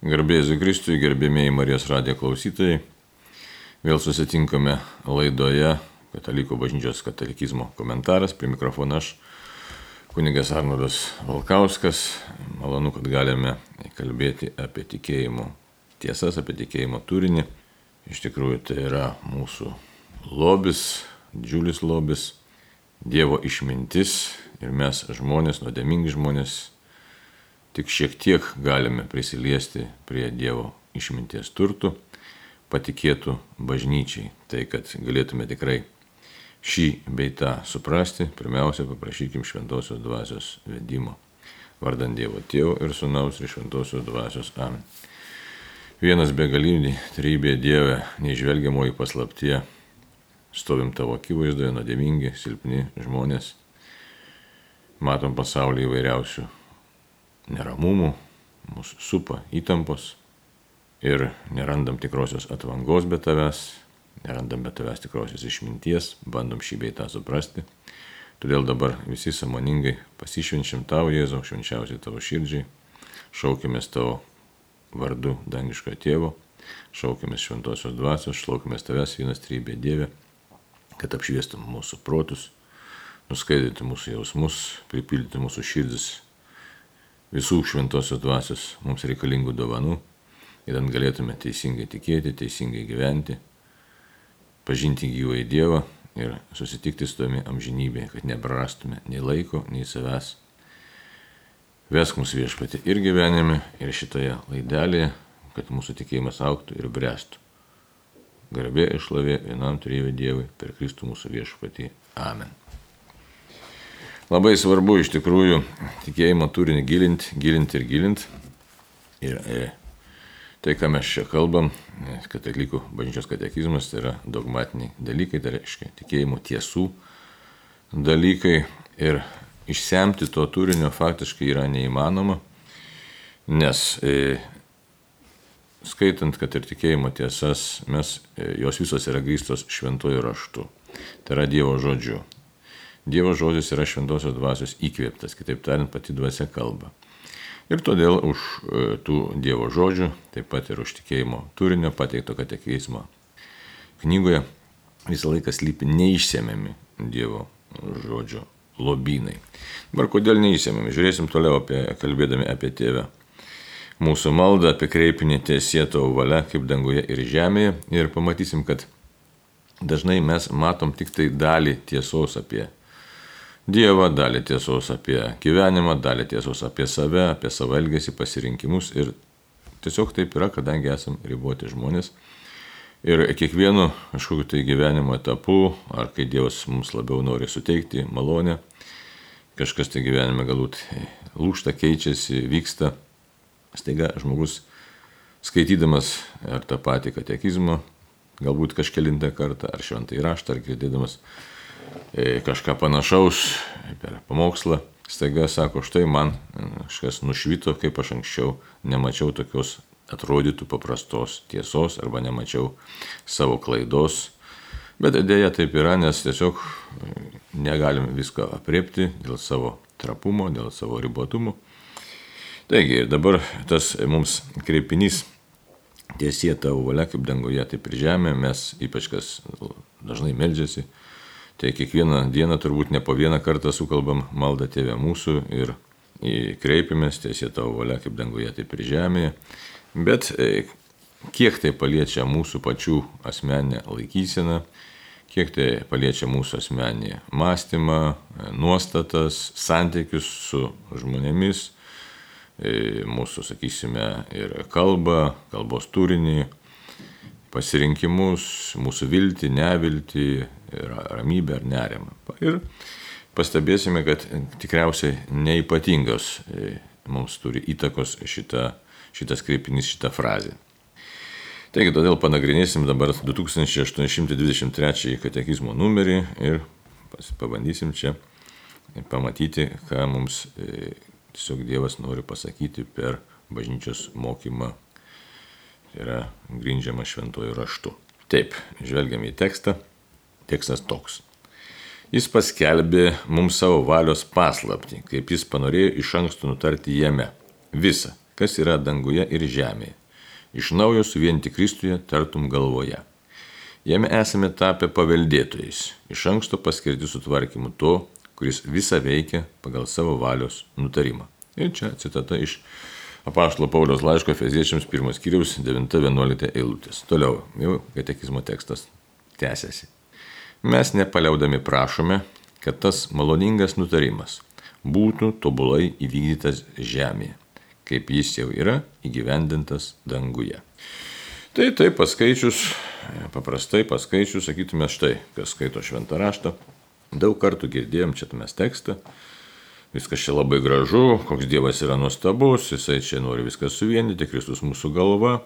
Garbėjai Kristui, gerbėmiai Marijos radijo klausytojai, vėl susitinkame laidoje Katalikų bažnyčios katalikizmo komentaras. Prie mikrofono aš, kunigas Arnoldas Valkauskas. Malonu, kad galime kalbėti apie tikėjimo tiesas, apie tikėjimo turinį. Iš tikrųjų, tai yra mūsų lobis, didžiulis lobis, Dievo išmintis ir mes žmonės, nuodėmingi žmonės, tik šiek tiek galime prisiliesti prie Dievo išminties turtų, patikėtų bažnyčiai. Tai kad galėtume tikrai šį beitą suprasti, pirmiausia paprašykim šventosios dvasios vedimo. Vardant Dievo Tėvo ir Sūnaus ir šventosios dvasios Amen. Vienas begalinį trybė Dieve, neižvelgiamoji paslaptie, stovim tavo akivaizdoje, nuodėmingi, silpni žmonės, matom pasaulį įvairiausių neramumų, mūsų supa įtampos ir nerandam tikrosios atvangos be tavęs, nerandam be tavęs tikrosios išminties, bandom šį beitą suprasti. Todėl dabar visi samoningai pasišvenčiam tavo Jėzau, švenčiausiai tavo širdžiai, šaukimės tavo vardu dangiškojo tėvo, šaukimės šventosios dvasios, šaukimės tavęs vienas trybė Dieve, kad apšviestum mūsų protus, nuskaidyti mūsų jausmus, pripildyti mūsų širdis visų šventosios dvasios mums reikalingų dovanų ir ant galėtume teisingai tikėti, teisingai gyventi, pažinti gyvąjį Dievą ir susitikti su tavimi amžinybėje, kad neprarastume nei laiko, nei savęs. Vesk mūsų viešpatį ir gyvenime, ir šitoje laidelėje, kad mūsų tikėjimas auktų ir brestų. Garbė išlavė vienam turėjai Dievui per Kristų mūsų viešpatį. Amen. Labai svarbu iš tikrųjų tikėjimo turinį gilinti, gilinti ir gilinti. Ir e, tai, ką mes čia kalbam, katalikų bažnyčios katekizmas, tai yra dogmatiniai dalykai, tai reiškia tikėjimo tiesų dalykai. Ir išsemti to turinio faktiškai yra neįmanoma, nes e, skaitant, kad ir tikėjimo tiesas, mes, e, jos visos yra grįstos šventojų raštu. Tai yra Dievo žodžiu. Dievo žodis yra šventosios dvasios įkvėptas, kitaip tariant, pati dvasia kalba. Ir todėl už e, tų Dievo žodžių, taip pat ir už tikėjimo turinio pateikto katekizmo knygoje visą laiką slypi neišsiemiami Dievo žodžio lobynai. Dabar kodėl neišsiemiami? Žiūrėsim toliau apie, kalbėdami apie tėvę. Mūsų maldą apie kreipinį tiesėto valia kaip danguje ir žemėje ir pamatysim, kad dažnai mes matom tik tai dalį tiesos apie Dievą, dalį tiesos apie gyvenimą, dalį tiesos apie save, apie savo elgesį, pasirinkimus ir tiesiog taip yra, kadangi esame riboti žmonės. Ir kiekvienu kažkokiu tai gyvenimo etapu, ar kai Dievas mums labiau nori suteikti malonę, kažkas tai gyvenime galbūt lūšta, keičiasi, vyksta, staiga žmogus skaitydamas ar tą patį katekizmą, galbūt kažkelintą kartą, ar šventą įraštą, ar girdėdamas kažką panašaus per pamokslą, staiga sako, štai man kažkas nušvito, kaip aš anksčiau nemačiau tokios atrodytų paprastos tiesos arba nemačiau savo klaidos. Bet dėja taip yra, nes tiesiog negalim visko apriepti dėl savo trapumo, dėl savo ribotumo. Taigi dabar tas mums kreipinys tiesie tavo valia kaip danguje, taip ir žemė, mes ypač kas dažnai meldžiasi, Tai kiekvieną dieną turbūt ne po vieną kartą sukalbam maldą tėvę mūsų ir kreipiamės tiesie tavo valia kaip danguje, taip ir žemėje. Bet e, kiek tai paliečia mūsų pačių asmeninę laikyseną, kiek tai paliečia mūsų asmeninį mąstymą, e, nuostatas, santykius su žmonėmis, e, mūsų, sakysime, ir kalbą, kalbos turinį, pasirinkimus, mūsų viltį, neviltį, ramybę ar nerimą. Ir pastebėsime, kad tikriausiai neipatingos e, mums turi įtakos šita, šitas kreipinys, šita frazė. Taigi, todėl panagrinėsim dabar 2823 katekizmo numerį ir pabandysim čia pamatyti, ką mums e, tiesiog Dievas nori pasakyti per bažnyčios mokymą yra grindžiama šventojų raštu. Taip, žvelgiam į tekstą. Tekstas toks. Jis paskelbė mums savo valios paslapti, kaip jis panorėjo iš anksto nutarti jame visą, kas yra danguje ir žemėje. Iš naujo suvienyti Kristuje tartum galvoje. Jame esame tapę paveldėtojais, iš anksto paskirti sutvarkymu to, kuris visą veikia pagal savo valios nutarimą. Ir čia citata iš apaštalo Paulios laiško Feziečiams 1 skyriaus 9-11 eilutės. Toliau jau katekizmo tekstas tęsiasi. Mes nepaliaudami prašome, kad tas maloningas nutarimas būtų tobulai įvykdytas žemėje, kaip jis jau yra įgyvendintas danguje. Tai taip paskaičius, paprastai paskaičius, sakytume štai, kas skaito šventą raštą, daug kartų girdėjom čia mes tekstą, viskas čia labai gražu, koks Dievas yra nuostabus, jisai čia nori viską suvienyti, Kristus mūsų galva,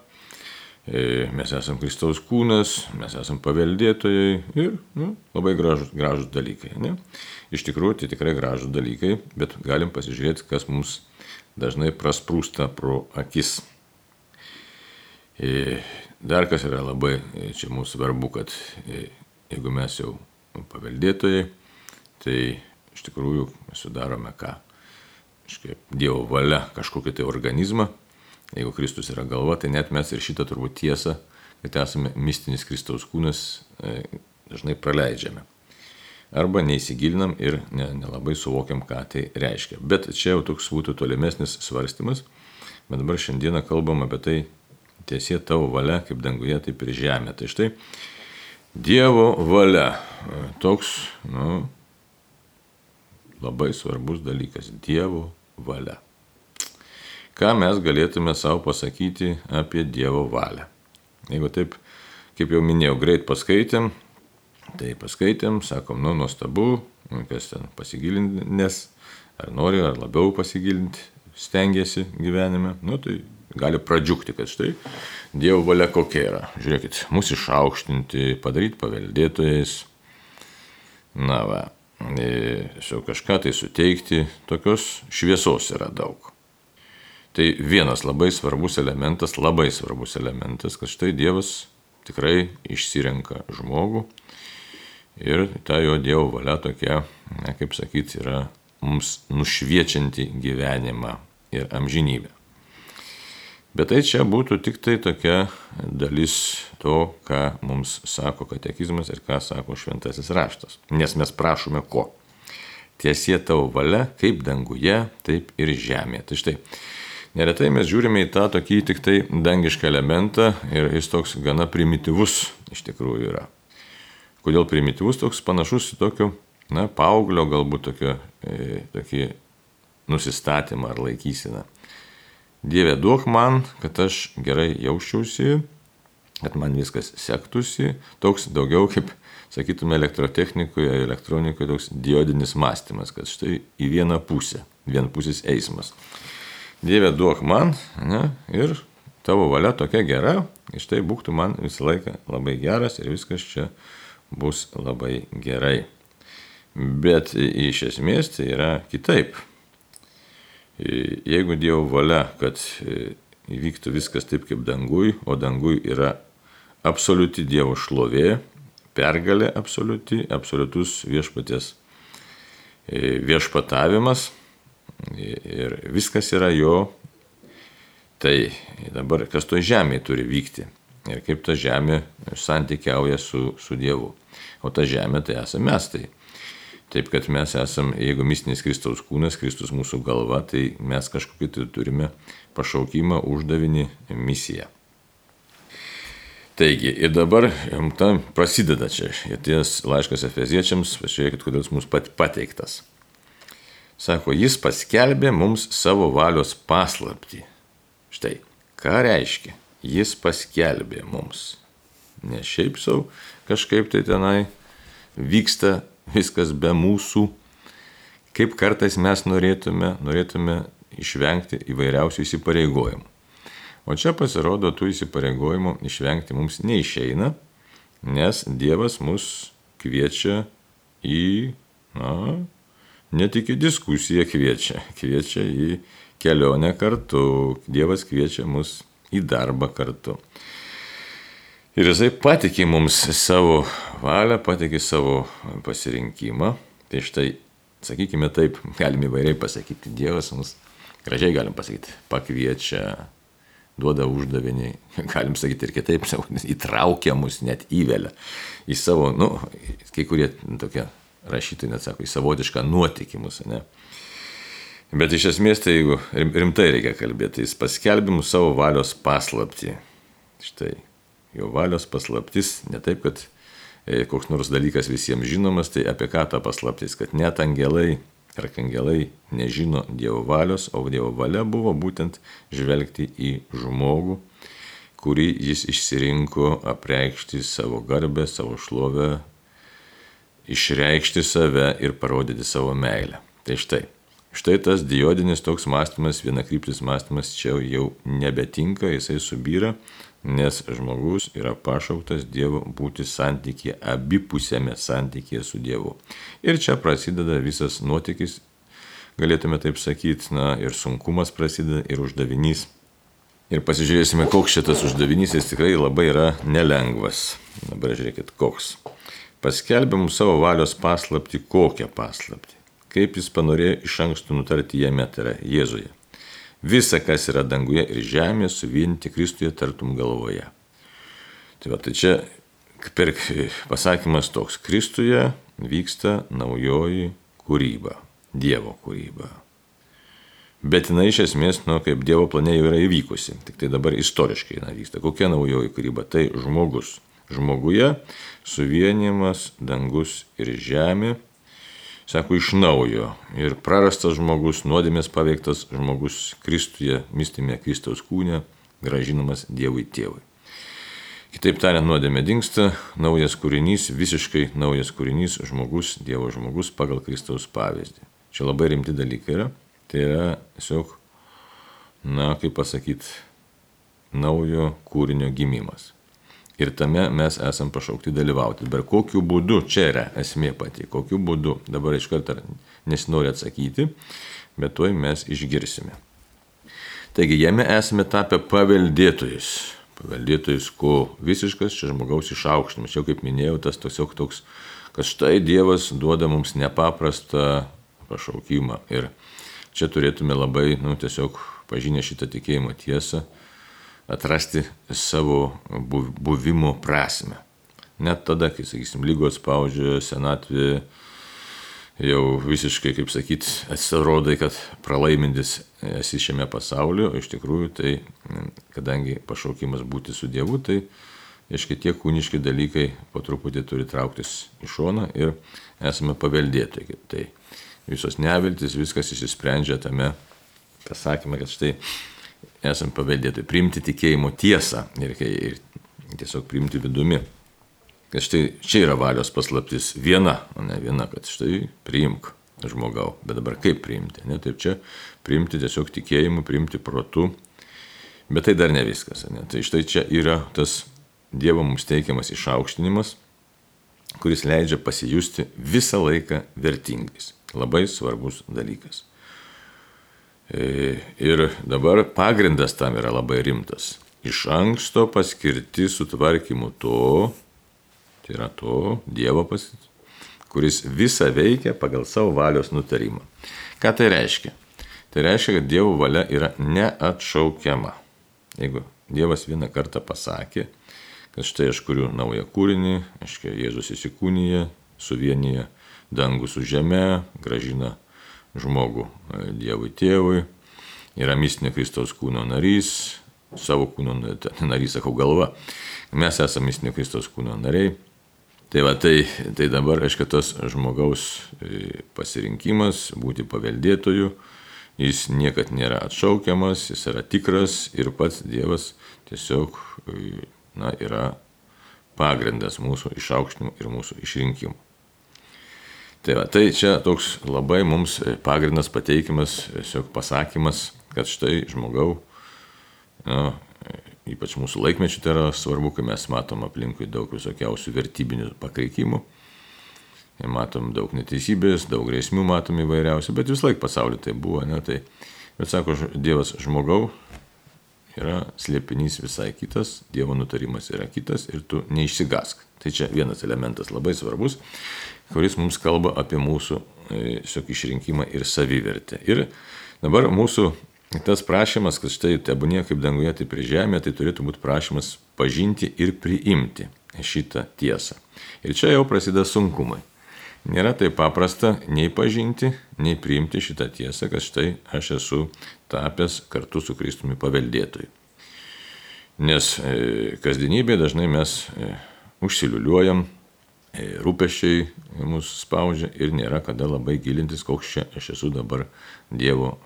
mes esame Kristaus kūnas, mes esame paveldėtojai ir nu, labai gražus, gražus dalykai. Ne? Iš tikrųjų, tai tikrai gražus dalykai, bet galim pasižiūrėti, kas mums dažnai prasprūsta pro akis. E, dar kas yra labai e, čia mums svarbu, kad jeigu mes jau paveldėtojai, tai iš tikrųjų sudarome ką? Iškai, Dievo valia kažkokį tai organizmą. Jeigu Kristus yra galva, tai net mes ir šitą turbūt tiesą, kad esame mistinis Kristaus kūnas, e, dažnai praleidžiame. Arba neįsigilinam ir nelabai suvokiam, ką tai reiškia. Bet čia jau toks būtų tolimesnis svarstymas. Bet dabar šiandieną kalbam apie tai, tiesie tavo valia, kaip danguje, taip ir žemė. Tai štai Dievo valia. E, toks, nu, labai svarbus dalykas - Dievo valia. Ką mes galėtume savo pasakyti apie Dievo valią? Jeigu taip, kaip jau minėjau, greit paskaitėm, tai paskaitėm, sakom, nu, nuostabu, kas ten pasigilinęs, ar nori, ar labiau pasigilinti, stengiasi gyvenime, nu, tai gali pradžiukti, kad štai Dievo valia kokia yra. Žiūrėkit, mūsų išaukštinti, padaryti paveldėtojais. Na va, tiesiog kažką tai suteikti, tokios šviesos yra daug. Tai vienas labai svarbus elementas, labai svarbus elementas, kad štai Dievas tikrai išsirenka žmogų ir ta jo Dievo valia tokia, ne, kaip sakyti, yra mums nušviečianti gyvenimą ir amžinybę. Bet tai čia būtų tik tai tokia dalis to, ką mums sako katekizmas ir ką sako šventasis raštas. Nes mes prašome ko? Tiesie tavo valia, kaip danguje, taip ir žemėje. Tai štai, neretai mes žiūrime į tą tokį tik tai dangišką elementą ir jis toks gana primityvus iš tikrųjų yra. Kodėl primityvus toks panašus į tokio, na, paauglio galbūt tokio, e, tokį nusistatymą ar laikysiną. Dieve, duok man, kad aš gerai jausčiausi, kad man viskas sektųsi. Toks daugiau kaip, sakytume, elektrotechnikoje, elektronikoje toks diodinis mąstymas, kad štai į vieną pusę, vienpusis eismas. Dieve, duok man ne, ir tavo valia tokia gera, iš tai būtų man visą laiką labai geras ir viskas čia bus labai gerai. Bet iš esmės tai yra kitaip. Jeigu Dievo valia, kad e, įvyktų viskas taip kaip dangui, o dangui yra absoliuti Dievo šlovė, pergalė absoliuti, absoliutus viešpatės e, viešpatavimas ir viskas yra jo, tai dabar kas to žemėje turi vykti ir kaip ta žemė santykiauja su, su Dievu. O ta žemė tai esame mes. Tai Taip kad mes esame, jeigu mistinis Kristaus kūnas, Kristus mūsų galva, tai mes kažkokį tai turime pašaukimą, uždavinį, misiją. Taigi, ir dabar ta prasideda čia. Ir ties laiškas Efeziečiams, pažiūrėkit, kodėl jis mums pat pateiktas. Sako, jis paskelbė mums savo valios paslapti. Štai, ką reiškia? Jis paskelbė mums. Ne šiaip savo kažkaip tai tenai vyksta viskas be mūsų. Kaip kartais mes norėtume, norėtume išvengti įvairiausių įsipareigojimų. O čia pasirodo, tų įsipareigojimų išvengti mums neišeina, nes Dievas mus kviečia į, na, ne tik į diskusiją kviečia, kviečia į kelionę kartu, Dievas kviečia mus į darbą kartu. Ir jisai patikė mums savo valią, patikė savo pasirinkimą. Tai štai, sakykime taip, galime įvairiai pasakyti, Dievas mus gražiai galim pasakyti, pakviečia, duoda uždavinį, galim sakyti ir kitaip, įtraukia mus, net įvelia į savo, nu, kai kurie tokie rašytojai net sako, į savotišką nuotikimus, ne. Bet iš esmės, tai jeigu rimtai reikia kalbėti, tai jis paskelbė mūsų savo valios paslapti. Štai, jo valios paslaptis, ne taip, kad e, koks nors dalykas visiems žinomas, tai apie ką ta paslaptis, kad net angelai arkangelai nežino Dievo valios, o Dievo valia buvo būtent žvelgti į žmogų, kurį jis išsirinko apreikšti savo garbę, savo šlovę, išreikšti save ir parodyti savo meilę. Tai štai, štai tas diodinis toks mąstymas, vienakryptis mąstymas čia jau nebetinka, jisai subyra, nes žmogus yra pašauktas Dievo būti santykėje, abipusėme santykėje su Dievu. Ir čia prasideda visas nuotykis, galėtume taip sakyti, na ir sunkumas prasideda, ir uždavinys. Ir pasižiūrėsime, koks šitas uždavinys, jis tikrai labai yra nelengvas. Dabar žiūrėkit, koks. Paskelbėm savo valios paslapti, kokią paslapti. Kaip jis panorėjo iš anksto nutarti jame, tai yra Jėzuje visa, kas yra danguje ir žemėje, suvienyti Kristuje tartum galvoje. Tai va, tai čia per pasakymas toks, Kristuje vyksta naujoji kūryba, Dievo kūryba. Bet jinai iš esmės, nu, kaip Dievo planė jau yra įvykusi, tik tai dabar istoriškai jinai vyksta. Kokia naujoji kūryba? Tai žmogus. Žmoguje suvienimas dangus ir žemė sako, iš naujo. Ir prarastas žmogus, nuodėmės paveiktas žmogus Kristuje, mystime Kristaus kūne, gražinamas Dievui tėvui. Kitaip tariant, nuodėmė dinksta, naujas kūrinys, visiškai naujas kūrinys, žmogus, Dievo žmogus pagal Kristaus pavyzdį. Čia labai rimti dalykai yra. Tai yra tiesiog, na, kaip pasakyti, naujo kūrinio gimimas. Ir tame mes esam pašaukti dalyvauti. Bet kokiu būdu, čia yra esmė pati, kokiu būdu, dabar iš karto nesinori atsakyti, bet tuoj mes išgirsime. Taigi jame esame tapę paveldėtojais. Paveldėtojais, ko visiškas čia žmogaus išaukštinimas. Jau kaip minėjau, tas tiesiog toks, kad štai Dievas duoda mums nepaprastą pašaukimą. Ir čia turėtume labai, nu, tiesiog pažinę šitą tikėjimo tiesą atrasti savo buvimo prasme. Net tada, kai, sakysim, lygos spaudžia, senatvė jau visiškai, kaip sakyt, atsirodai, kad pralaimintis esi šiame pasaulyje, o iš tikrųjų tai, kadangi pašaukimas būti su Dievu, tai, aiškiai, tie kūniški dalykai po truputį turi trauktis į šoną ir esame paveldėtojai. Tai visos neviltis, viskas įsisprendžia tame pasakymė, kad štai esam paveldėtojai, priimti tikėjimo tiesą ir, ir tiesiog priimti vidumi. Kad štai čia yra valios paslaptis viena, o ne viena, kad štai priimk žmogau, bet dabar kaip priimti, ne taip čia priimti tiesiog tikėjimu, priimti protu, bet tai dar ne viskas, ne? tai štai čia yra tas Dievo mums teikiamas išaukštinimas, kuris leidžia pasijusti visą laiką vertingais. Labai svarbus dalykas. E, ir dabar pagrindas tam yra labai rimtas. Iš anksto paskirti sutvarkymu to, tai yra to Dievo paskirti, kuris visą veikia pagal savo valios nutarimą. Ką tai reiškia? Tai reiškia, kad Dievo valia yra neatšaukiama. Jeigu Dievas vieną kartą pasakė, kad štai aš kuriu naują kūrinį, aiškiai Jėzus įsikūnyje, suvienyje dangų su žeme, gražina žmogų e, Dievui tėvui, yra mistinė Kristaus kūno narys, savo kūno narys, sakau galva, mes esame mistinio Kristaus kūno nariai. Tai va, tai, tai dabar, aišku, tas žmogaus e, pasirinkimas būti paveldėtoju, jis niekad nėra atšaukiamas, jis yra tikras ir pats Dievas tiesiog e, na, yra pagrindas mūsų išaukštinimo ir mūsų išrinkimo. Tai, va, tai čia toks labai mums pagrindas pateikimas, tiesiog pasakymas, kad štai žmogau, nu, ypač mūsų laikmečių tai yra svarbu, kai mes matom aplinkui daug visokiausių vertybinių pakreikimų. Matom daug neteisybės, daug grėsmių matom įvairiausių, bet vis laik pasaulyje tai buvo, ne tai. Bet sako, Dievas žmogau yra slėpinys visai kitas, Dievo nutarimas yra kitas ir tu neišsigask. Tai čia vienas elementas labai svarbus kuris mums kalba apie mūsų e, tiesiog išrinkimą ir savivertę. Ir dabar mūsų tas prašymas, kad štai tebūnie kaip danguje, taip ir žemėje, tai turėtų būti prašymas pažinti ir priimti šitą tiesą. Ir čia jau prasideda sunkumai. Nėra taip paprasta nei pažinti, nei priimti šitą tiesą, kad štai aš esu tapęs kartu su Kristumi paveldėtojui. Nes e, kasdienybėje dažnai mes e, užsiliuliuojam, e, rūpešiai mūsų spaudžia ir nėra kada labai gilintis, koks čia aš esu dabar Dievo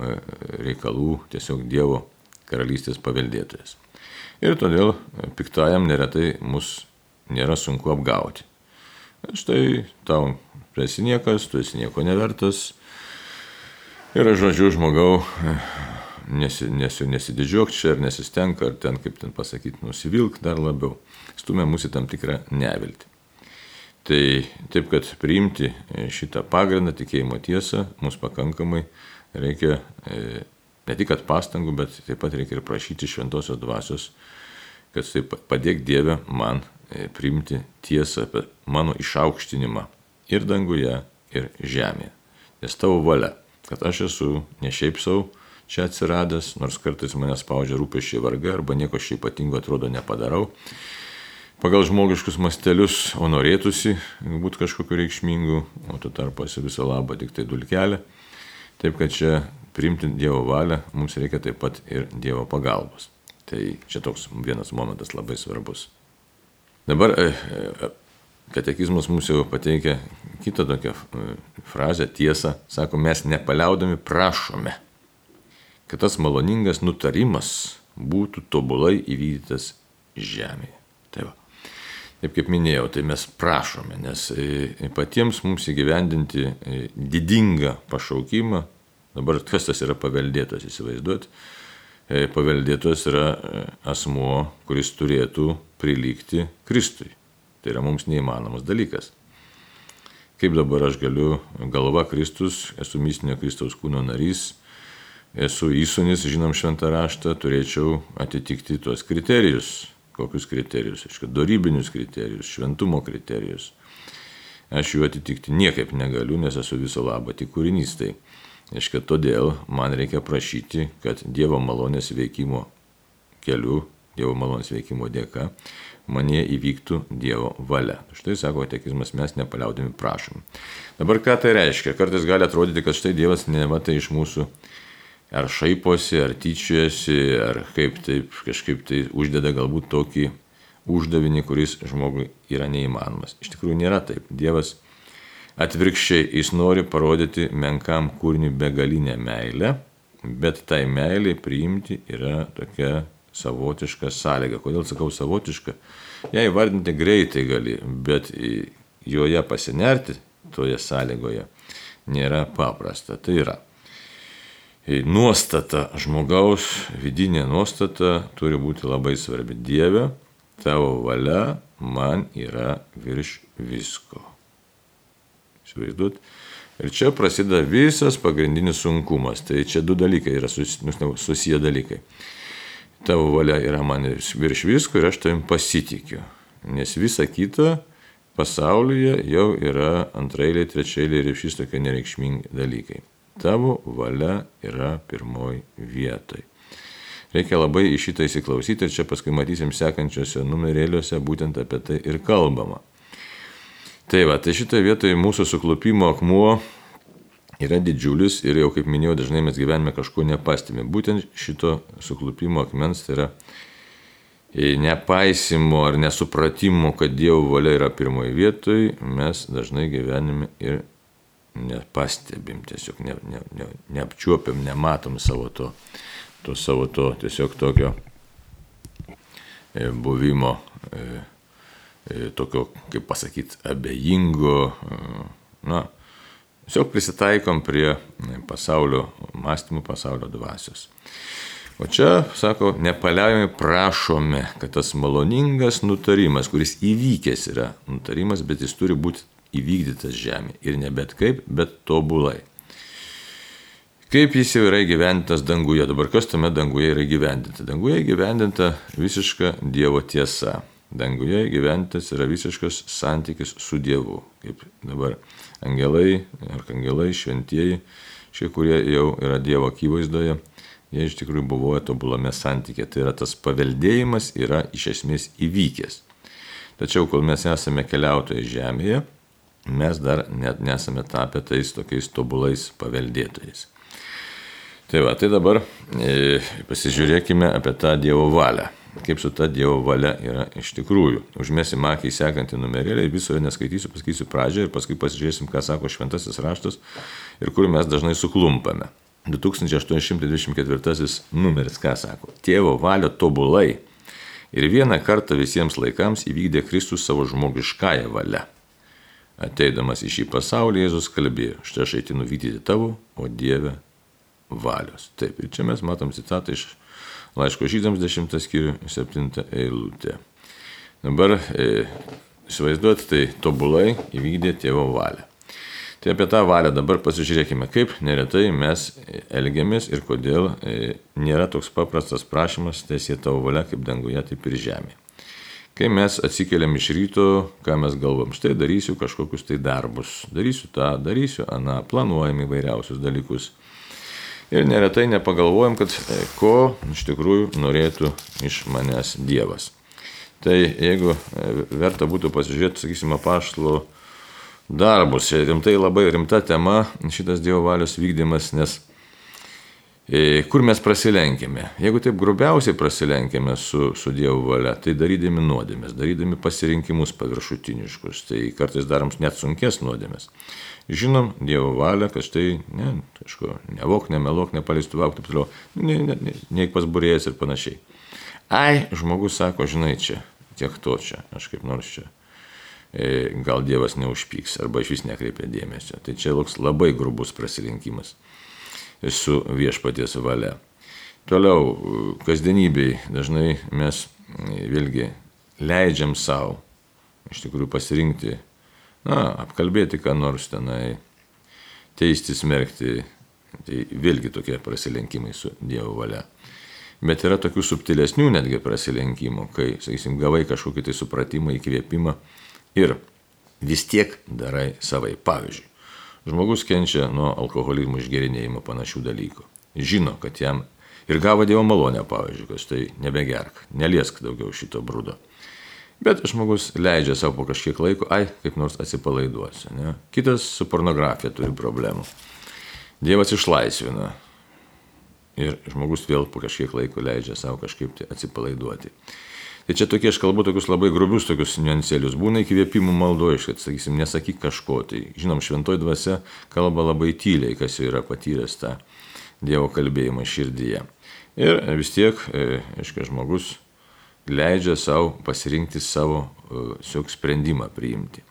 reikalų, tiesiog Dievo karalystės paveldėtojas. Ir todėl piktajam neretai mus nėra sunku apgauti. Štai tau esi niekas, tu esi nieko nevertas. Ir aš žodžiu žmogau, nesi, nesi, nesididžiuok čia ar nesistenk, ar ten, kaip ten pasakyti, nusivilk dar labiau. Stumia mūsų tam tikrą neviltį. Tai taip, kad priimti šitą pagrindą, tikėjimo tiesą, mums pakankamai reikia e, ne tik pastangų, bet taip pat reikia ir prašyti šventosios dvasios, kad taip padėk Dievę man e, priimti tiesą apie mano išaukštinimą ir danguje, ir žemėje. Nes tavo valia, kad aš esu ne šiaip savo čia atsiradęs, nors kartais mane spaudžia rūpešiai varga arba nieko šiaip ypatingo atrodo nepadarau. Pagal žmogiškus mastelius, o norėtųsi būti kažkokiu reikšmingu, o tu tarpu esi viso labo tik tai dulkelė. Taip kad čia priimti Dievo valią mums reikia taip pat ir Dievo pagalbos. Tai čia toks vienas momentas labai svarbus. Dabar e, e, katekizmas mums jau pateikia kitą tokią e, frazę, tiesą, sako, mes nepaliaudami prašome, kad tas maloningas nutarimas būtų tobulai įvykdytas žemėje. Tai. Taip kaip minėjau, tai mes prašome, nes e, patiems mums įgyvendinti e, didingą pašaukimą, dabar kas tas yra paveldėtas, įsivaizduot, paveldėtas yra asmuo, kuris turėtų prilygti Kristui. Tai yra mums neįmanomas dalykas. Kaip dabar aš galiu, galva Kristus, esu mistinio Kristaus kūno narys, esu įsunis, žinom šventą raštą, turėčiau atitikti tuos kriterijus. Kokius kriterijus? Aišku, darybinius kriterijus, šventumo kriterijus. Aš jų atitikti niekaip negaliu, nes esu viso labo tik kūrinys. Tai, aišku, todėl man reikia prašyti, kad Dievo malonės veikimo keliu, Dievo malonės veikimo dėka, manie įvyktų Dievo valia. Štai sako ateizmas, mes nepaliaudami prašom. Dabar ką tai reiškia? Kartais gali atrodyti, kad štai Dievas nematai iš mūsų ar šaiposi, ar tyčiojasi, ar kaip taip kažkaip tai uždeda galbūt tokį uždavinį, kuris žmogui yra neįmanomas. Iš tikrųjų nėra taip. Dievas atvirkščiai, jis nori parodyti menkam kūriniui begalinę meilę, bet tai meiliai priimti yra tokia savotiška sąlyga. Kodėl sakau savotiška? Ją įvardinti greitai gali, bet joje pasinerti toje sąlygoje nėra paprasta. Tai yra nuostata, žmogaus vidinė nuostata turi būti labai svarbi. Dieve, tavo valia man yra virš visko. Įsivaizduot? Ir čia prasideda visas pagrindinis sunkumas. Tai čia du dalykai yra susiję dalykai tavo valia yra man virš visko ir aš tavim pasitikiu. Nes visa kita pasaulyje jau yra antrailiai, trečiailiai ir šis tokie nereikšmingi dalykai. Tavo valia yra pirmoji vietoj. Reikia labai į šitą įsiklausyti ir čia paskui matysim sekančiose numerėliuose būtent apie tai ir kalbama. Tai va, tai šitoje vietoje mūsų suklupimo akmuo yra didžiulis ir jau kaip minėjau, dažnai mes gyvenime kažko nepastebime. Būtent šito suklupimo akmens tai yra e, nepaisimo ar nesupratimo, kad Dievo valia yra pirmoji vietoj, mes dažnai gyvenime ir nepastebim, tiesiog ne, ne, ne, neapčiuopiam, nematom savo to, to savo to tiesiog tokio e, buvimo, e, tokio, kaip pasakyti, abejingo, na, Tiesiog prisitaikom prie pasaulio mąstymų, pasaulio dvasios. O čia, sako, nepaliaujamai prašome, kad tas maloningas nutarimas, kuris įvykęs yra nutarimas, bet jis turi būti įvykdytas žemė. Ir ne bet kaip, bet tobulai. Kaip jis jau yra įgyvendintas danguje. Dabar kas tame danguje yra įgyvendinta? Danguje įgyvendinta visiška Dievo tiesa. Danguje įgyvendintas yra visiškas santykis su Dievu. Kaip dabar angelai, arkangelai, šventieji, šie, kurie jau yra Dievo akivaizdoje, jie iš tikrųjų buvo tobulame santykė. Tai yra tas paveldėjimas yra iš esmės įvykęs. Tačiau kol mes esame keliautojai žemėje, mes dar net nesame tapę tais tokiais tobulais paveldėtojais. Tai va, tai dabar e, pasižiūrėkime apie tą Dievo valią. Kaip su ta Dievo valia yra iš tikrųjų. Užmėsim akį į sekantį numerėlį ir viso jo neskaitysiu, pasakysiu pradžią ir paskui pasižiūrėsim, ką sako šventasis raštas ir kur mes dažnai suklumpame. 2824 numeris ką sako? Tėvo valia tobulai ir vieną kartą visiems laikams įvykdė Kristus savo žmogiškąją valią. Ateidamas į šį pasaulį Jėzus kalbėjo, štai aš aitinu vykdyti tavo, o Dieve valios. Taip, ir čia mes matom citatą iš laiško žydams 10 skyrių 7 eilutė. Dabar e, įsivaizduoti, tai tobulai įvykdė tėvo valią. Tai apie tą valią dabar pasižiūrėkime, kaip neretai mes elgiamės ir kodėl e, nėra toks paprastas prašymas, tiesie tavo valia kaip danguje, taip ir žemėje. Kai mes atsikeliam iš ryto, ką mes galvom, štai darysiu kažkokius tai darbus, darysiu tą, darysiu aną, planuojam įvairiausius dalykus. Ir neretai nepagalvojam, kad e, ko iš tikrųjų norėtų iš manęs Dievas. Tai jeigu e, verta būtų pasižiūrėti, sakysime, paštalo darbus, rimtai labai rimta tema šitas Dievo valios vykdymas, nes kur mes prasilenkėme. Jeigu taip grubiausiai prasilenkėme su, su Dievo valia, tai darydami nuodėmės, darydami pasirinkimus paviršutiniškus, tai kartais darom net sunkes nuodėmės žinom Dievo valią, kad štai, ne, kažko, nevok, nemelok, nepalistuvauk, taip toliau, ne, ne, ne, neik pas burėjas ir panašiai. Ai, žmogus sako, žinai, čia, tiek to čia, aš kaip nors čia. E, gal Dievas neužpyks arba iš vis nekreipia dėmesio. Tai čia toks labai grubus prasilinkimas su viešpaties valia. Toliau, kasdienybei dažnai mes vėlgi leidžiam savo iš tikrųjų pasirinkti na, apkalbėti ką nors tenai, teisti, smerkti, tai vėlgi tokie prasilenkimai su Dievo valia. Bet yra tokių subtilesnių netgi prasilenkimų, kai, sakysim, gavai kažkokį tai supratimą, įkvėpimą ir vis tiek darai savai. Pavyzdžiui, žmogus kenčia nuo alkoholizmo išgerinėjimo panašių dalykų. Žino, kad jam ir gavo Dievo malonę, pavyzdžiui, kad tai nebegerk, neliesk daugiau šito brudo. Bet žmogus leidžia savo po kažkiek laiko, ai, kaip nors atsipalaiduosiu. Ne? Kitas su pornografija turi problemų. Dievas išlaisvina. Ir žmogus vėl po kažkiek laiko leidžia savo kažkaip tai atsipalaiduoti. Tai čia tokie, aš kalbu tokius labai grubius, tokius niuansėlius. Būna įkvėpimų maldojiš, kad, sakysim, nesakyk kažko. Tai, žinom, šventoji dvasia kalba labai tyliai, kas jau yra patyręs tą Dievo kalbėjimą širdyje. Ir vis tiek, e, aiškiai, žmogus leidžia savo pasirinkti savo siok sprendimą priimti.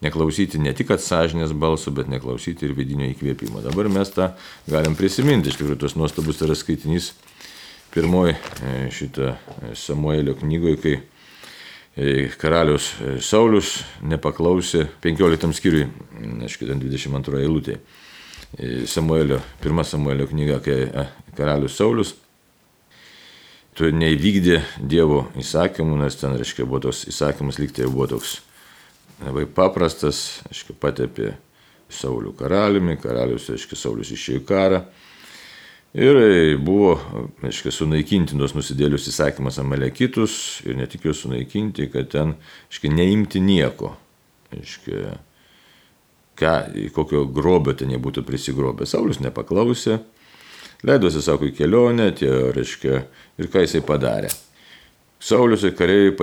Neklausyti ne tik atsažinės balsų, bet neklausyti ir vidinio įkvėpimo. Dabar mes tą galim prisiminti, iš tikrųjų tos nuostabus yra skaitinys pirmoji e, šitą e, Samuelio knygoje, kai e, karalius Saulis nepaklausė 15 skyriui, aišku, 22 eilutė. Samuelio, pirma Samuelio knyga, kai karalius Saulis neįvykdė Dievo įsakymų, nes ten, reiškia, buvo toks įsakymas, lygtai buvo toks labai paprastas, reiškia, patepė Saulių karaliumi, karalius, reiškia, Saulis išėjo į karą. Ir buvo, reiškia, sunaikinti tos nusidėlius įsakymas amalekitus ir ne tik juos sunaikinti, kad ten, reiškia, neimti nieko. Reiškia, ką, kokio grobio ten jie būtų prisigrobę. Saulis nepaklausė, leidosi, sako, į kelionę, tie, reiškia, ir ką jisai padarė. Saulius ir kariai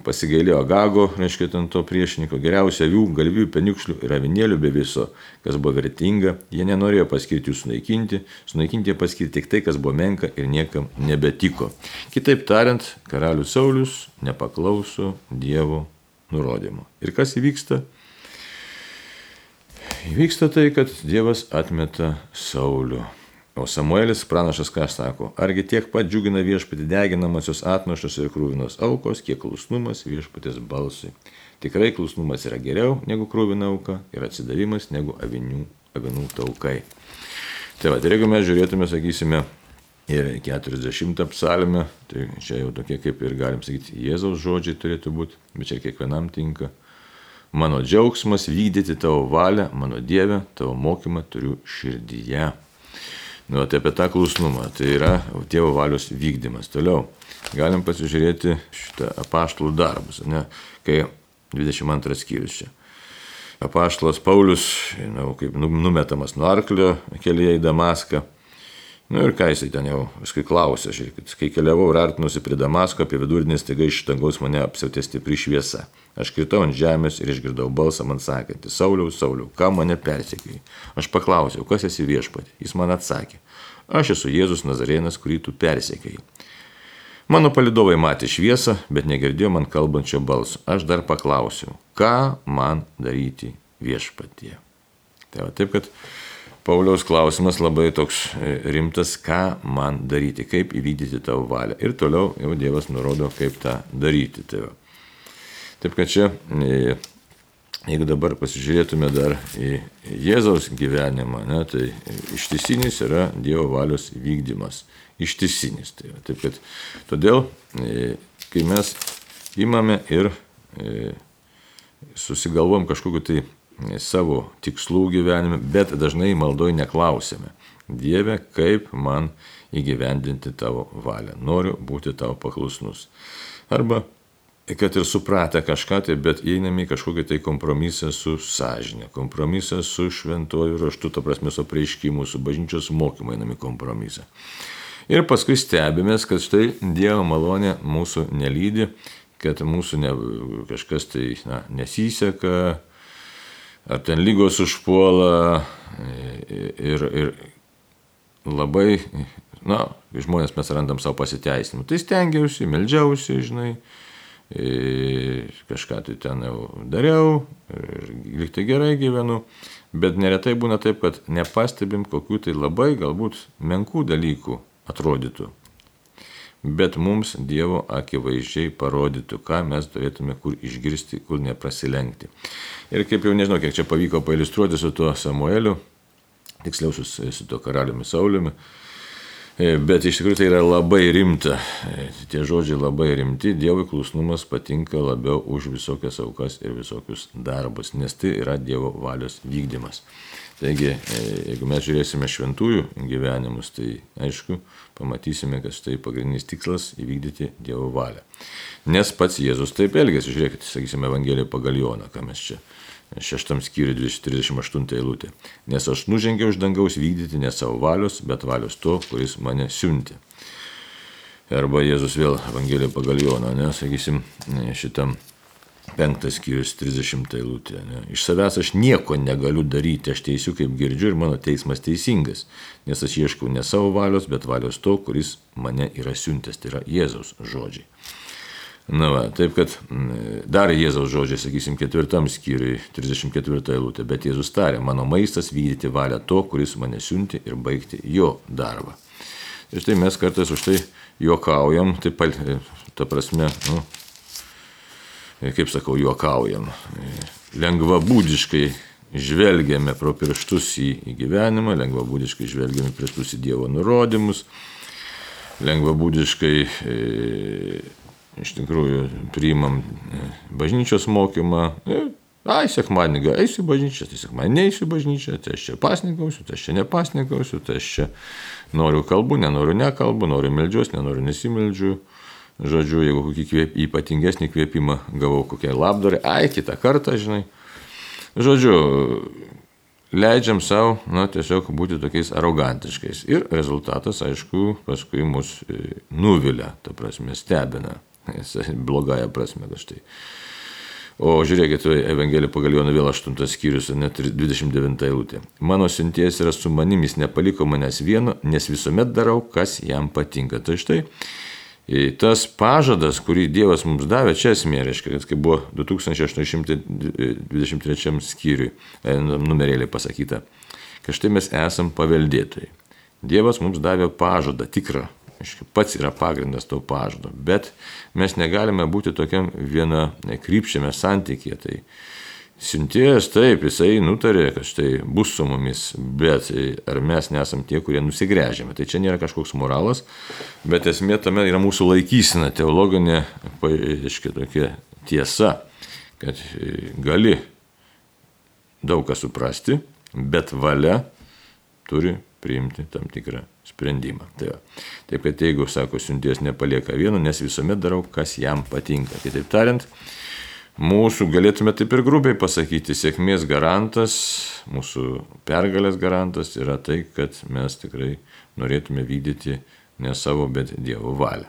pasigailėjo Gago, reiškia, ten to priešininko, geriausia avių, galvių, peniukšlių ir avinėlių be viso, kas buvo vertinga. Jie nenorėjo paskirti jų sunaikinti, sunaikinti jie paskirti tik tai, kas buvo menka ir niekam nebetiko. Kitaip tariant, karalius Saulius nepaklauso Dievo nurodymų. Ir kas įvyksta? Įvyksta tai, kad Dievas atmeta Saulių. O Samuelis pranašas ką sako, argi tiek pat džiugina viešpatį deginamosios atnašos ir krūvinos aukos, kiek klusnumas viešpatės balsui. Tikrai klusnumas yra geriau negu krūvina auka ir atsidavimas negu avinių, avinų taukai. Tai va, tai jeigu mes žiūrėtume, sakysime, ir 40 psalmę, tai čia jau tokie kaip ir galim sakyti, Jėzaus žodžiai turėtų būti, bet čia kiekvienam tinka. Mano džiaugsmas vykdyti tavo valią, mano Dievę, tavo mokymą turiu širdyje. Nu, tai apie tą klusnumą. Tai yra Dievo valios vykdymas. Toliau galim pasižiūrėti šitą apaštalų darbus, ne, kai 22 skyrius čia. Apaštalas Paulius, žinau, kaip numetamas nuo arklio kelyje į Damaską. Nu ir ką jisai ten jau, paskui klausė, žiūrėkit, kai keliavau ir artinusi prie Damasko, apie vidurdinį staiga iš dangaus mane apsiautė stipri šviesa. Aš kritau ant žemės ir išgirdau balsą man sakantį, Sauliau, Sauliau, ką mane persekėjai? Aš paklausiau, kas esi viešpatė? Jis man atsakė, aš esu Jėzus Nazarėnas, kurį tu persekėjai. Mano palidovai matė šviesą, bet negirdėjo man kalbančio balso. Aš dar paklausiau, ką man daryti viešpatie. Tai va, taip, kad Pauliaus klausimas labai toks e, rimtas, ką man daryti, kaip įvykdyti tavo valią. Ir toliau jau Dievas nurodo, kaip tą daryti. Tai. Taip kad čia, e, jeigu dabar pasižiūrėtume dar į Jėzaus gyvenimą, ne, tai ištisinis yra Dievo valios vykdymas. Ištisinis. Tai. Taip kad todėl, e, kai mes imame ir susigalvom kažkokiu tai savo tikslų gyvenime, bet dažnai maldoj neklausėme. Dieve, kaip man įgyvendinti tavo valią. Noriu būti tavo paklusnus. Arba, kad ir supratę kažką, tai bet einame į kažkokį tai kompromisą su sąžinė, kompromisą su šventuoju raštu, ta prasme su prieiškimu, su bažnyčios mokymu einame į kompromisą. Ir paskui stebimės, kad štai Dievo malonė mūsų nelydi, kad mūsų ne, kažkas tai na, nesiseka, ar ten lygos užpuola ir, ir labai, na, žmonės mes randam savo pasiteisinimų. Tai stengiausi, meldžiausi, žinai, kažką tai ten jau dariau ir liktai gerai gyvenu, bet neretai būna taip, kad nepastebim kokių tai labai galbūt menkų dalykų atrodytų bet mums Dievo akivaizdžiai parodytų, ką mes turėtume kur išgirsti, kur neprasilenkti. Ir kaip jau nežinau, kiek čia pavyko pailustruoti su tuo Samueliu, tiksliau su, su tuo karaliumi Sauliumi, e, bet iš tikrųjų tai yra labai rimta. E, tie žodžiai labai rimti, Dievo klusnumas patinka labiau už visokias aukas ir visokius darbus, nes tai yra Dievo valios vykdymas. Taigi, e, jeigu mes žiūrėsime šventųjų gyvenimus, tai aišku, pamatysime, kad štai pagrindinis tikslas - įvykdyti Dievo valią. Nes pats Jėzus taip elgėsi, žiūrėkite, sakysime, Evangeliją pagal Joną, ką mes čia šeštam skyriui 238 eilutė. Nes aš nužengiau iš dangaus vykdyti ne savo valios, bet valios to, kuris mane siuntė. Arba Jėzus vėl Evangeliją pagal Joną, nesakysim, šitam Penktas skyrius 30 eilutė. Ne? Iš savęs aš nieko negaliu daryti, aš teisiu kaip girdžiu ir mano teismas teisingas, nes aš ieškau ne savo valios, bet valios to, kuris mane yra siuntęs, tai yra Jėzaus žodžiai. Na, va, taip kad dar Jėzaus žodžiai, sakysim, ketvirtam skyriui, 34 eilutė, bet Jėzus tarė, mano maistas vykdyti valią to, kuris mane siunti ir baigti jo darbą. Ir štai mes kartais už tai juokaujam, taip, ta prasme, nu, kaip sakau, juokaujam. Lengvabūdiškai žvelgiame pro pirštus į, į gyvenimą, lengvabūdiškai žvelgiame pirštus į Dievo nurodymus, lengvabūdiškai e, iš tikrųjų priimam e, bažnyčios mokymą. E, ai, sekmadienį eisiu į bažnyčią, tai sekmadienį neįsiu į bažnyčią, tai aš čia pasnikausiu, tai aš čia nepasnikausiu, tai aš čia noriu kalbų, nenoriu nekalbų, noriu meldžiuos, nenoriu nesimeldžiu. Žodžiu, jeigu kokį kvėp, ypatingesnį kvėpimą gavau kokiai labdarai, ai, kitą kartą, žinai. Žodžiu, leidžiam savo, na, tiesiog būti tokiais arogantiškais. Ir rezultatas, aišku, paskui mus e, nuvilia, ta prasme, stebina. Blogąją prasme, kad štai. O žiūrėkit, Evangelija pagal Joną vėl 8 skyrius, net 29 eilutė. Mano sinties yra su manimis, nepaliko manęs vieno, nes visuomet darau, kas jam patinka. Tai štai tas pažadas, kurį Dievas mums davė, čia esmė reiškia, kad kai buvo 2823 skyriui e, numerėlė pasakyta, kad štai mes esam paveldėtojai. Dievas mums davė pažadą tikrą, aiškia, pats yra pagrindas to pažado, bet mes negalime būti tokiam viena krypčiame santykėje. Tai Siuntėjas taip, jisai nutarė, kad štai bus su mumis, bet ar mes nesam tie, kurie nusigrėžėme. Tai čia nėra kažkoks moralas, bet esmė tame yra mūsų laikysena, teologinė, aiškiai tokia tiesa, kad gali daug ką suprasti, bet valia turi priimti tam tikrą sprendimą. Tai va. Taip kad jeigu, sako, siunties nepalieka vieno, nes visuomet darau, kas jam patinka. Kitaip tariant, mūsų, galėtume taip ir grubiai pasakyti, sėkmės garantas, mūsų pergalės garantas yra tai, kad mes tikrai norėtume vykdyti ne savo, bet Dievo valią.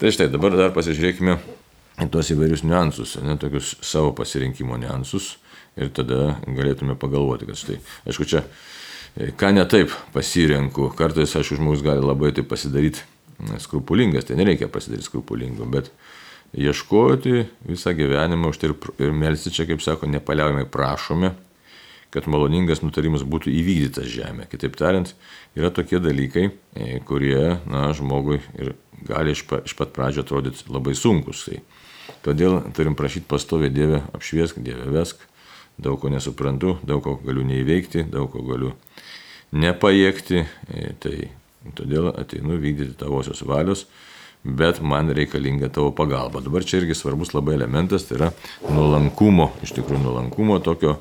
Tai štai dabar dar pasižiūrėkime į tuos įvairius niuansus, ne tokius savo pasirinkimo niuansus ir tada galėtume pagalvoti, kad štai, aišku, čia ką ne taip pasirenku, kartais, aišku, žmogus gali labai taip pasidaryti skrupulingas, tai nereikia pasidaryti skrupulingu, bet ieškoti visą gyvenimą už tai ir, ir melsti čia, kaip sako, nepaliaujamai prašome, kad maloningas nutarimas būtų įvykdytas žemė. Kitaip tariant, yra tokie dalykai, e, kurie, na, žmogui ir gali iš, pa, iš pat pradžio atrodyti labai sunkus. Tai todėl turim prašyti pastoviai Dievę apšviesk, Dievę vesk, daug ko nesuprantu, daug ko galiu neįveikti, daug ko galiu nepajėgti, e, tai todėl ateinu vykdyti tavosios valios bet man reikalinga tavo pagalba. Dabar čia irgi svarbus labai elementas, tai yra nuolankumo, iš tikrųjų nuolankumo tokio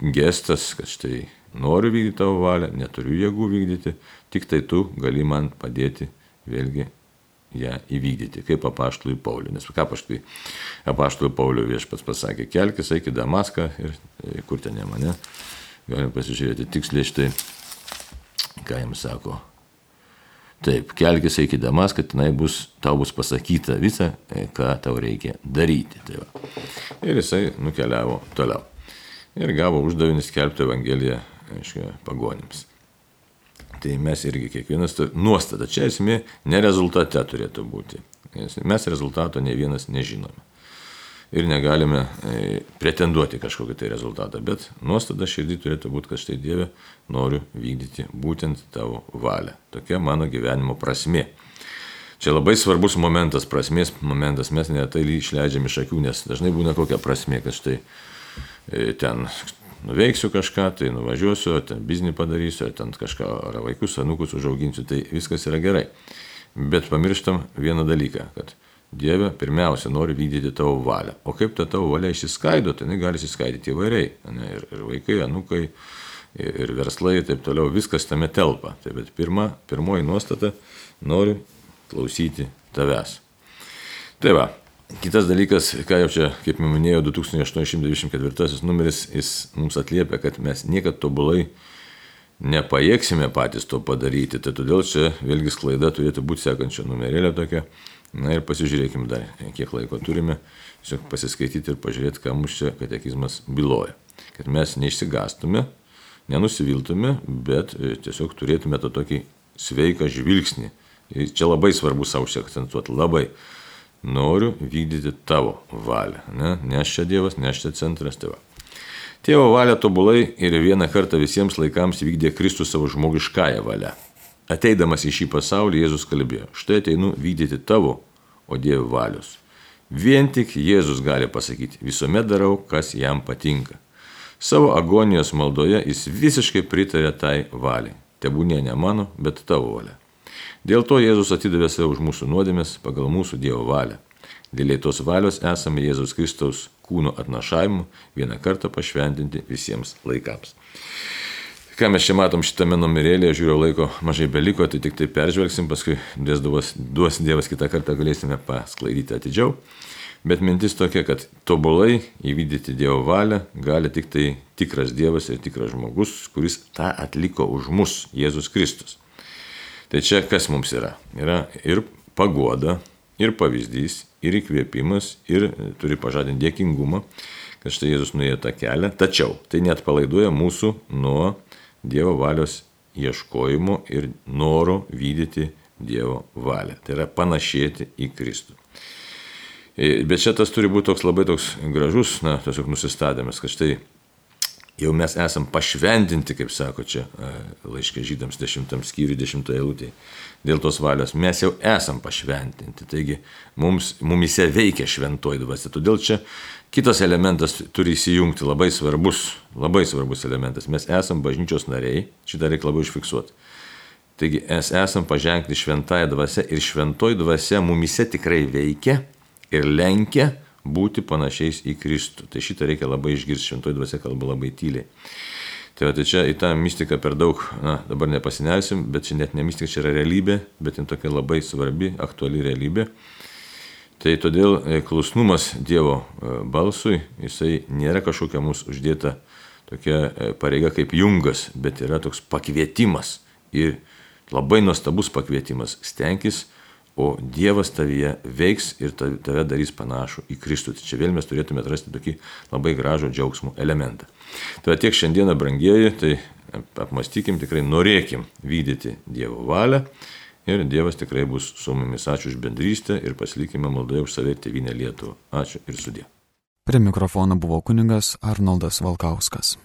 gestas, kad štai noriu vykdyti tavo valią, neturiu jėgų vykdyti, tik tai tu gali man padėti vėlgi ją įvykdyti, kaip apaštului Pauliui. Nes ką paštui apaštului Pauliui viešpats pasakė, kelkis, eik į Damaską ir e, kur ten ne mane, galime pasižiūrėti tiksliai štai, ką jam sako Taip, kelkis iki Damaską, tenai bus, tau bus pasakyta visa, e, ką tau reikia daryti. Tai va. ir jisai nukeliavo toliau. Ir gavo uždavinį skelbti Evangeliją, aiškiai, pagonims. Tai mes irgi kiekvienas nuostata. Čia esmė ne rezultate turėtų būti. Mes rezultato ne vienas nežinome ir negalime e, pretenduoti kažkokį tai rezultatą. Bet nuostada širdį turėtų būti, kad štai Dieve noriu vykdyti būtent tavo valią. Tokia mano gyvenimo prasme. Čia labai svarbus momentas, prasmės momentas, mes netai išleidžiam iš akių, nes dažnai būna kokia prasmė, kad štai e, ten nuveiksiu kažką, tai nuvažiuosiu, ten biznį padarysiu, ar ten kažką, ar vaikus, anukus užauginsiu, tai viskas yra gerai. Bet pamirštam vieną dalyką, kad Dieve, pirmiausia, nori vykdyti tavo valią. O kaip ta tavo valia išsiskaido, tai jinai gali išsiskaidyti įvairiai. Ne, ir, ir vaikai, anukai, ir, ir verslai ir taip toliau, viskas tame telpa. Tai bet pirma, pirmoji nuostata - noriu klausyti tavęs. Tai va, kitas dalykas, ką jau čia, kaip minėjau, 2824 numeris, jis mums atliepia, kad mes niekad tobulai nepajėgsime patys to padaryti. Tai todėl čia vėlgi sklaida turėtų būti sekančio numerėlio tokia Na ir pasižiūrėkime dar, kiek laiko turime, tiesiog pasiskaityti ir pažiūrėti, ką mums čia katekizmas byloja. Kad mes neišsigastume, nenusiviltume, bet e, tiesiog turėtume tą tokį sveiką žvilgsnį. Ir čia labai svarbu savo akcentuoti, labai noriu vykdyti tavo valią. Ne, ne aš čia Dievas, ne aš čia centras tėva. Tėvo valią tobulai ir vieną kartą visiems laikams vykdė Kristus savo žmogiškąją valią. Ateidamas į šį pasaulį Jėzus kalbėjo, štai ateinu vykdyti tavo, o Dievo valios. Vien tik Jėzus gali pasakyti, visuomet darau, kas jam patinka. Savo agonijos maldoje jis visiškai pritarė tai valiai. Tebūnė ne mano, bet tavo valia. Dėl to Jėzus atidavė save už mūsų nuodėmės pagal mūsų Dievo valią. Dėl tos valios esame Jėzus Kristaus kūno atnašavimu vieną kartą pašventinti visiems laikams. Ką mes čia matom šitame numerėlėje, žiūriu laiko mažai beliko, tai tik tai peržvelgsim, paskui duos, duos Dievas kitą kartą galėsime pasklaidyti atidžiau. Bet mintis tokia, kad tobulai įvykdyti Dievo valią gali tik tai tikras Dievas ir tikras žmogus, kuris tą atliko už mus, Jėzus Kristus. Tai čia kas mums yra? Yra ir pagoda, ir pavyzdys, ir įkvėpimas, ir turi pažadinti dėkingumą, kad štai Jėzus nuėjo tą kelią, tačiau tai net palaiduoja mūsų nuo Dievo valios ieškojimo ir noro vykdyti Dievo valią. Tai yra panašėti į Kristų. E, bet čia tas turi būti toks labai toks gražus, na, tiesiog nusistatėmės, kad štai jau mes esam pašventinti, kaip sako čia e, laiškė žydams 10 skyriui 10 eilutėje. Dėl tos valios mes jau esam pašventinti. Taigi mums, mumise veikia šventoji dvasia. Todėl čia kitas elementas turi įsijungti, labai svarbus, labai svarbus elementas. Mes esam bažnyčios nariai, šitą reikia labai užfiksuoti. Taigi mes esam paženkli šventąją dvasę ir šventoji dvasia mumise tikrai veikia ir lenkia būti panašiais į Kristų. Tai šitą reikia labai išgirsti, šventoji dvasia kalba labai tyliai. Tai va, tai čia į tą mystiką per daug, na, dabar nepasinersim, bet čia net ne mistika, čia yra realybė, bet jin tokia labai svarbi, aktuali realybė. Tai todėl e, klusnumas Dievo e, balsui, jisai nėra kažkokia mūsų uždėta tokia e, pareiga kaip jungas, bet yra toks pakvietimas ir labai nuostabus pakvietimas. Stenkis o Dievas tavyje veiks ir tave darys panašų į Kristų. Tai čia vėl mes turėtume atrasti tokį labai gražų džiaugsmo elementą. Tai tiek šiandieną, brangieji, tai apmastykim, tikrai norėkim vykdyti Dievo valią ir Dievas tikrai bus su mumis. Ačiū už bendrystę ir pasilikime maldoje už save tėvynę Lietuvą. Ačiū ir sudė. Prie mikrofono buvo kuningas Arnoldas Valkauskas.